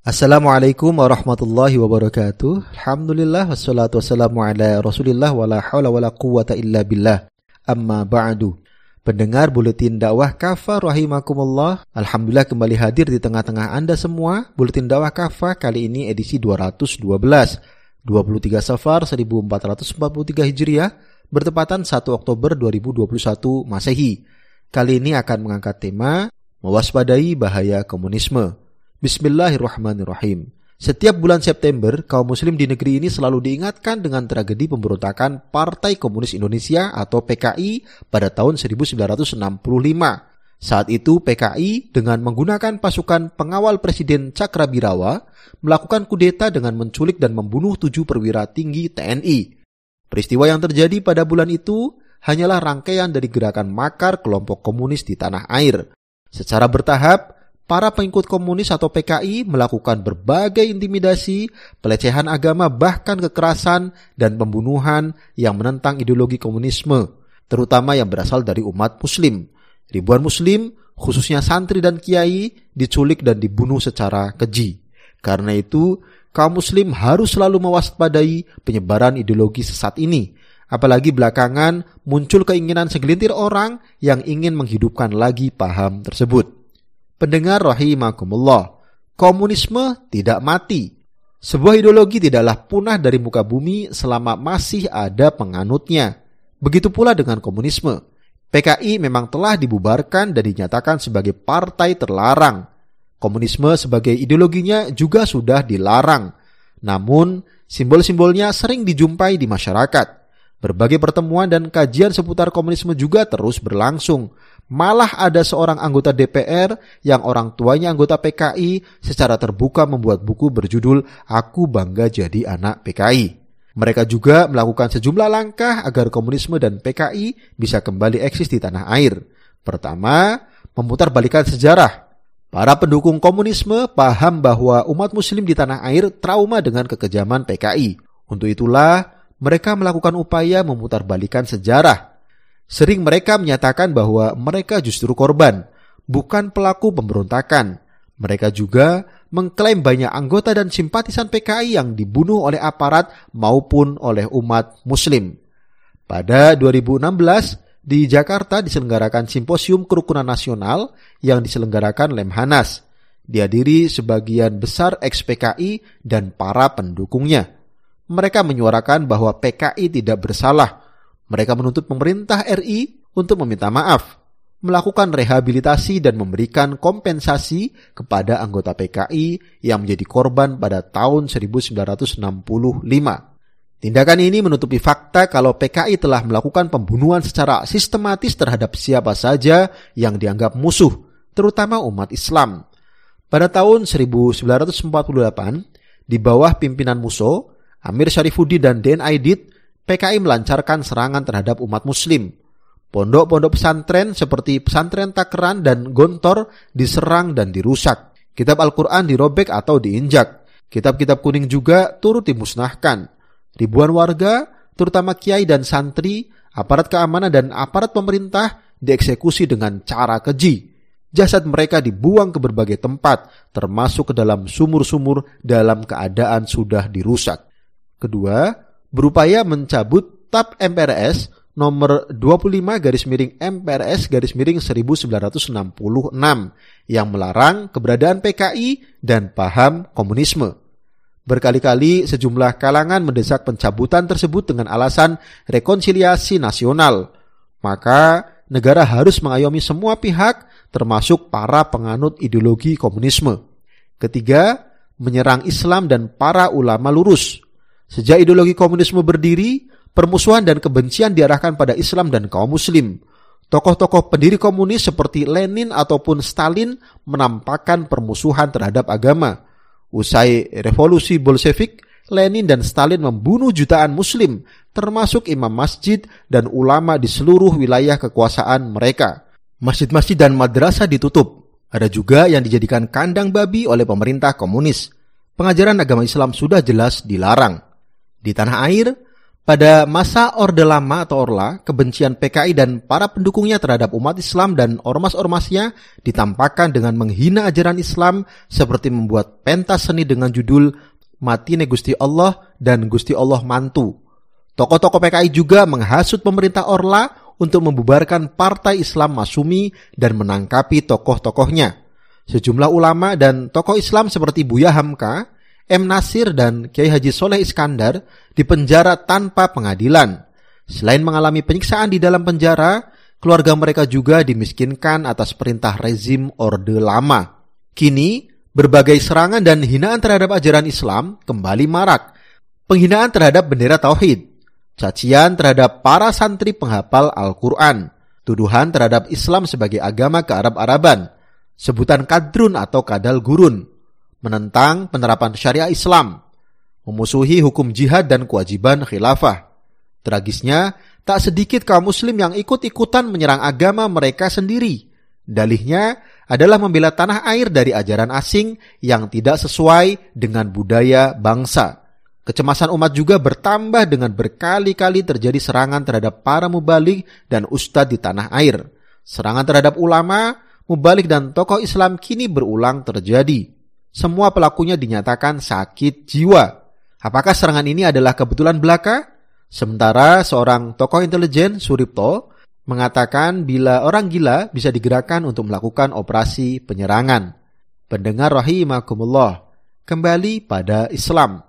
Assalamualaikum warahmatullahi wabarakatuh. Alhamdulillah wassalatu wassalamu ala Rasulillah wala haula wala quwata illa billah. Amma ba'du. Pendengar buletin dakwah Kafa rahimakumullah. Alhamdulillah kembali hadir di tengah-tengah Anda semua. Buletin dakwah Kafa kali ini edisi 212. 23 Safar 1443 Hijriah bertepatan 1 Oktober 2021 Masehi. Kali ini akan mengangkat tema mewaspadai bahaya komunisme. Bismillahirrahmanirrahim. Setiap bulan September, kaum muslim di negeri ini selalu diingatkan dengan tragedi pemberontakan Partai Komunis Indonesia atau PKI pada tahun 1965. Saat itu PKI dengan menggunakan pasukan pengawal Presiden Cakrabirawa melakukan kudeta dengan menculik dan membunuh tujuh perwira tinggi TNI. Peristiwa yang terjadi pada bulan itu hanyalah rangkaian dari gerakan makar kelompok komunis di tanah air. Secara bertahap, para pengikut komunis atau PKI melakukan berbagai intimidasi, pelecehan agama, bahkan kekerasan dan pembunuhan yang menentang ideologi komunisme, terutama yang berasal dari umat muslim. Ribuan muslim, khususnya santri dan kiai, diculik dan dibunuh secara keji. Karena itu, kaum muslim harus selalu mewaspadai penyebaran ideologi sesat ini, apalagi belakangan muncul keinginan segelintir orang yang ingin menghidupkan lagi paham tersebut. Pendengar rahimakumullah, komunisme tidak mati. Sebuah ideologi tidaklah punah dari muka bumi selama masih ada penganutnya. Begitu pula dengan komunisme. PKI memang telah dibubarkan dan dinyatakan sebagai partai terlarang. Komunisme sebagai ideologinya juga sudah dilarang. Namun, simbol-simbolnya sering dijumpai di masyarakat. Berbagai pertemuan dan kajian seputar komunisme juga terus berlangsung. Malah ada seorang anggota DPR yang orang tuanya anggota PKI secara terbuka membuat buku berjudul Aku Bangga Jadi Anak PKI. Mereka juga melakukan sejumlah langkah agar komunisme dan PKI bisa kembali eksis di tanah air. Pertama, memutar balikan sejarah. Para pendukung komunisme paham bahwa umat muslim di tanah air trauma dengan kekejaman PKI. Untuk itulah, mereka melakukan upaya memutar balikan sejarah Sering mereka menyatakan bahwa mereka justru korban, bukan pelaku pemberontakan. Mereka juga mengklaim banyak anggota dan simpatisan PKI yang dibunuh oleh aparat maupun oleh umat muslim. Pada 2016, di Jakarta diselenggarakan simposium kerukunan nasional yang diselenggarakan Lemhanas. Dihadiri sebagian besar ex-PKI dan para pendukungnya. Mereka menyuarakan bahwa PKI tidak bersalah mereka menuntut pemerintah RI untuk meminta maaf, melakukan rehabilitasi dan memberikan kompensasi kepada anggota PKI yang menjadi korban pada tahun 1965. Tindakan ini menutupi fakta kalau PKI telah melakukan pembunuhan secara sistematis terhadap siapa saja yang dianggap musuh, terutama umat Islam. Pada tahun 1948, di bawah pimpinan Muso, Amir Syarifuddin dan Den Aidit PKI melancarkan serangan terhadap umat muslim. Pondok-pondok pesantren seperti pesantren Takeran dan Gontor diserang dan dirusak. Kitab Al-Quran dirobek atau diinjak. Kitab-kitab kuning juga turut dimusnahkan. Ribuan warga, terutama kiai dan santri, aparat keamanan dan aparat pemerintah dieksekusi dengan cara keji. Jasad mereka dibuang ke berbagai tempat, termasuk ke dalam sumur-sumur dalam keadaan sudah dirusak. Kedua, berupaya mencabut TAP MPRS nomor 25 garis miring MPRS garis miring 1966 yang melarang keberadaan PKI dan paham komunisme. Berkali-kali sejumlah kalangan mendesak pencabutan tersebut dengan alasan rekonsiliasi nasional. Maka negara harus mengayomi semua pihak termasuk para penganut ideologi komunisme. Ketiga, menyerang Islam dan para ulama lurus. Sejak ideologi komunisme berdiri, permusuhan dan kebencian diarahkan pada Islam dan kaum muslim. Tokoh-tokoh pendiri komunis seperti Lenin ataupun Stalin menampakkan permusuhan terhadap agama. Usai revolusi Bolshevik, Lenin dan Stalin membunuh jutaan muslim, termasuk imam masjid dan ulama di seluruh wilayah kekuasaan mereka. Masjid-masjid dan madrasah ditutup. Ada juga yang dijadikan kandang babi oleh pemerintah komunis. Pengajaran agama Islam sudah jelas dilarang. Di tanah air, Pada masa Orde Lama atau Orla, kebencian PKI dan para pendukungnya terhadap umat Islam dan ormas-ormasnya ditampakkan dengan menghina ajaran Islam seperti membuat pentas seni dengan judul Mati Gusti Allah dan Gusti Allah Mantu. Tokoh-tokoh PKI juga menghasut pemerintah Orla untuk membubarkan Partai Islam Masumi dan menangkapi tokoh-tokohnya. Sejumlah ulama dan tokoh Islam seperti Buya Hamka M. Nasir dan Kiai Haji Soleh Iskandar dipenjara tanpa pengadilan. Selain mengalami penyiksaan di dalam penjara, keluarga mereka juga dimiskinkan atas perintah rezim Orde Lama. Kini, berbagai serangan dan hinaan terhadap ajaran Islam kembali marak. Penghinaan terhadap bendera Tauhid, cacian terhadap para santri penghafal Al-Quran, tuduhan terhadap Islam sebagai agama kearab-araban, sebutan kadrun atau kadal gurun, menentang penerapan syariah Islam, memusuhi hukum jihad dan kewajiban khilafah. Tragisnya, tak sedikit kaum muslim yang ikut-ikutan menyerang agama mereka sendiri. Dalihnya adalah membela tanah air dari ajaran asing yang tidak sesuai dengan budaya bangsa. Kecemasan umat juga bertambah dengan berkali-kali terjadi serangan terhadap para mubalik dan ustadz di tanah air. Serangan terhadap ulama, mubalik dan tokoh Islam kini berulang terjadi semua pelakunya dinyatakan sakit jiwa. Apakah serangan ini adalah kebetulan belaka? Sementara seorang tokoh intelijen, Suripto, mengatakan bila orang gila bisa digerakkan untuk melakukan operasi penyerangan. Pendengar rahimakumullah, kembali pada Islam.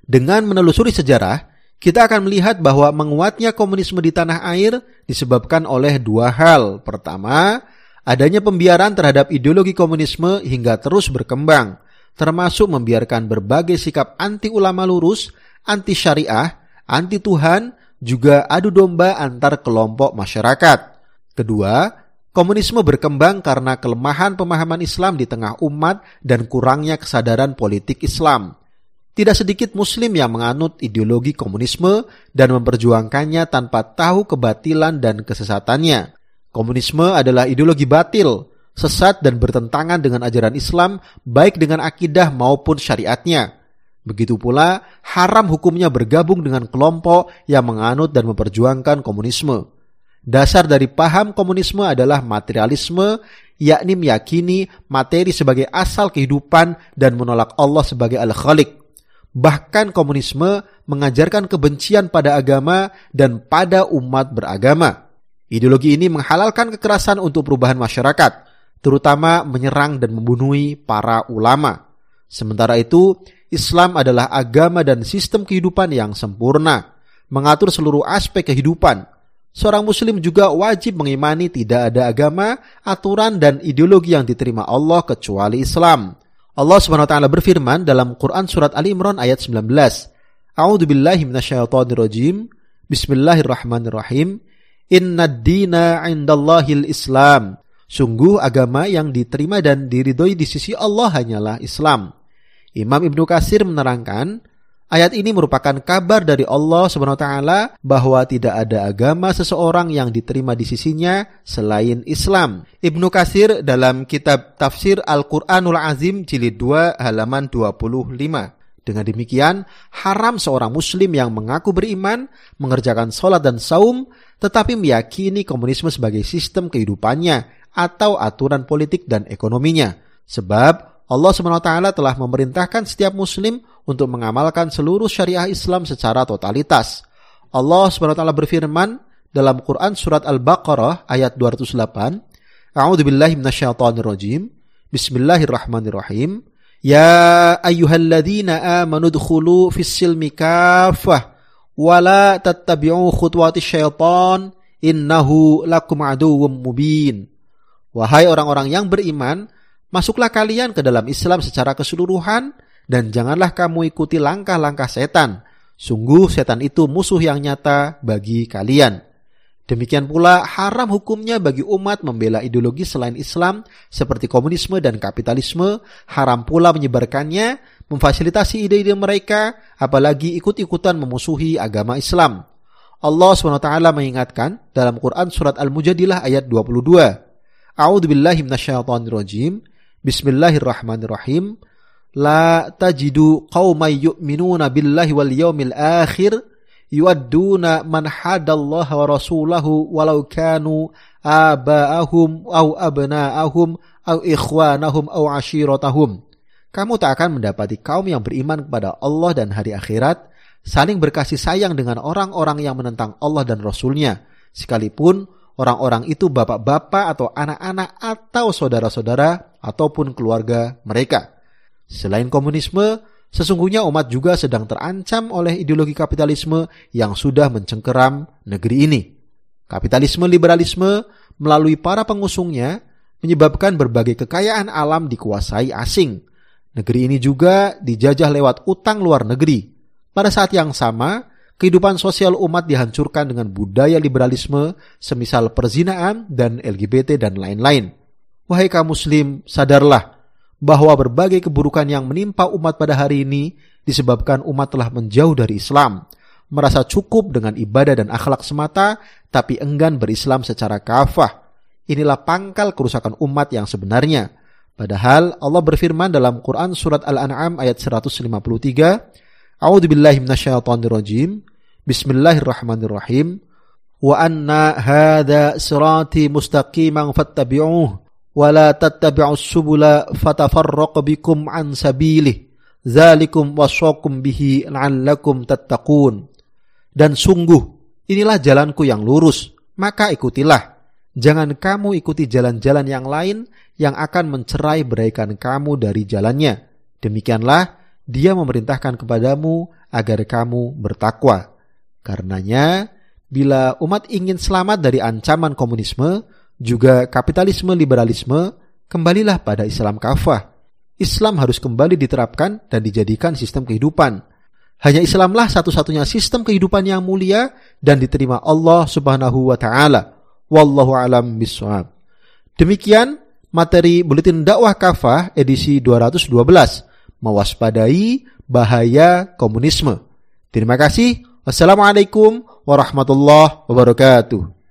Dengan menelusuri sejarah, kita akan melihat bahwa menguatnya komunisme di tanah air disebabkan oleh dua hal. Pertama, adanya pembiaran terhadap ideologi komunisme hingga terus berkembang termasuk membiarkan berbagai sikap anti ulama lurus, anti syariah, anti Tuhan, juga adu domba antar kelompok masyarakat. Kedua, komunisme berkembang karena kelemahan pemahaman Islam di tengah umat dan kurangnya kesadaran politik Islam. Tidak sedikit muslim yang menganut ideologi komunisme dan memperjuangkannya tanpa tahu kebatilan dan kesesatannya. Komunisme adalah ideologi batil sesat dan bertentangan dengan ajaran Islam baik dengan akidah maupun syariatnya. Begitu pula haram hukumnya bergabung dengan kelompok yang menganut dan memperjuangkan komunisme. Dasar dari paham komunisme adalah materialisme, yakni meyakini materi sebagai asal kehidupan dan menolak Allah sebagai Al-Khaliq. Bahkan komunisme mengajarkan kebencian pada agama dan pada umat beragama. Ideologi ini menghalalkan kekerasan untuk perubahan masyarakat, terutama menyerang dan membunuhi para ulama. Sementara itu, Islam adalah agama dan sistem kehidupan yang sempurna, mengatur seluruh aspek kehidupan. Seorang muslim juga wajib mengimani tidak ada agama, aturan dan ideologi yang diterima Allah kecuali Islam. Allah taala berfirman dalam Quran surat Ali Imran ayat 19. A'udzu billahi minasyaitonir rajim. Bismillahirrahmanirrahim. Inna dina 'indallahil Islam. Sungguh agama yang diterima dan diridhoi di sisi Allah hanyalah Islam. Imam Ibnu Kasir menerangkan, ayat ini merupakan kabar dari Allah Subhanahu bahwa tidak ada agama seseorang yang diterima di sisinya selain Islam. Ibnu Kasir dalam kitab Tafsir Al-Qur'anul Azim jilid 2 halaman 25. Dengan demikian, haram seorang muslim yang mengaku beriman, mengerjakan sholat dan saum, tetapi meyakini komunisme sebagai sistem kehidupannya atau aturan politik dan ekonominya. Sebab Allah SWT telah memerintahkan setiap muslim untuk mengamalkan seluruh syariah Islam secara totalitas. Allah SWT berfirman dalam Quran surat Al-Baqarah ayat 208, A'udzu billahi minasyaitonir rajim. Bismillahirrahmanirrahim. Ya ayyuhalladzina amanu dkhulu fis silmi kaffah wa la tattabi'u khutuwatis syaitan innahu lakum aduwwum mubin. Wahai orang-orang yang beriman, masuklah kalian ke dalam Islam secara keseluruhan dan janganlah kamu ikuti langkah-langkah setan. Sungguh setan itu musuh yang nyata bagi kalian. Demikian pula haram hukumnya bagi umat membela ideologi selain Islam seperti komunisme dan kapitalisme, haram pula menyebarkannya, memfasilitasi ide-ide mereka, apalagi ikut-ikutan memusuhi agama Islam. Allah SWT mengingatkan dalam Quran Surat Al-Mujadilah ayat 22, A'udzu billahi rajim. Bismillahirrahmanirrahim. La tajidu qauman yu'minuna billahi wal yaumil akhir yuadduna man hadallaha wa rasulahu walau kanu aba'ahum au abna'ahum au ikhwanahum au ashiratahum. Kamu tak akan mendapati kaum yang beriman kepada Allah dan hari akhirat saling berkasih sayang dengan orang-orang yang menentang Allah dan Rasulnya, sekalipun orang-orang itu bapak-bapak atau anak-anak atau saudara-saudara ataupun keluarga mereka. Selain komunisme, sesungguhnya umat juga sedang terancam oleh ideologi kapitalisme yang sudah mencengkeram negeri ini. Kapitalisme liberalisme melalui para pengusungnya menyebabkan berbagai kekayaan alam dikuasai asing. Negeri ini juga dijajah lewat utang luar negeri. Pada saat yang sama, kehidupan sosial umat dihancurkan dengan budaya liberalisme semisal perzinaan dan LGBT dan lain-lain. Wahai kaum muslim, sadarlah bahwa berbagai keburukan yang menimpa umat pada hari ini disebabkan umat telah menjauh dari Islam, merasa cukup dengan ibadah dan akhlak semata, tapi enggan berislam secara kafah. Inilah pangkal kerusakan umat yang sebenarnya. Padahal Allah berfirman dalam Quran surat Al-An'am ayat 153, A'udzu billahi minasyaitonir rajim. Bismillahirrahmanirrahim. Wa anna hadza sirati mustaqiman fattabi'uhu wala tattabi'us subula fatafarraqu bikum an سبيله zalikum wasaqum bihi la'allakum tattaqun dan sungguh inilah jalanku yang lurus maka ikutilah. Jangan kamu ikuti jalan-jalan yang lain yang akan mencerai beraikan kamu dari jalannya. Demikianlah dia memerintahkan kepadamu agar kamu bertakwa. Karenanya bila umat ingin selamat dari ancaman komunisme juga kapitalisme liberalisme, kembalilah pada Islam kafah. Islam harus kembali diterapkan dan dijadikan sistem kehidupan. Hanya Islamlah satu-satunya sistem kehidupan yang mulia dan diterima Allah Subhanahu wa taala. Wallahu alam bisawab. Demikian materi buletin dakwah kafah edisi 212 mewaspadai bahaya komunisme. Terima kasih. Wassalamualaikum warahmatullahi wabarakatuh.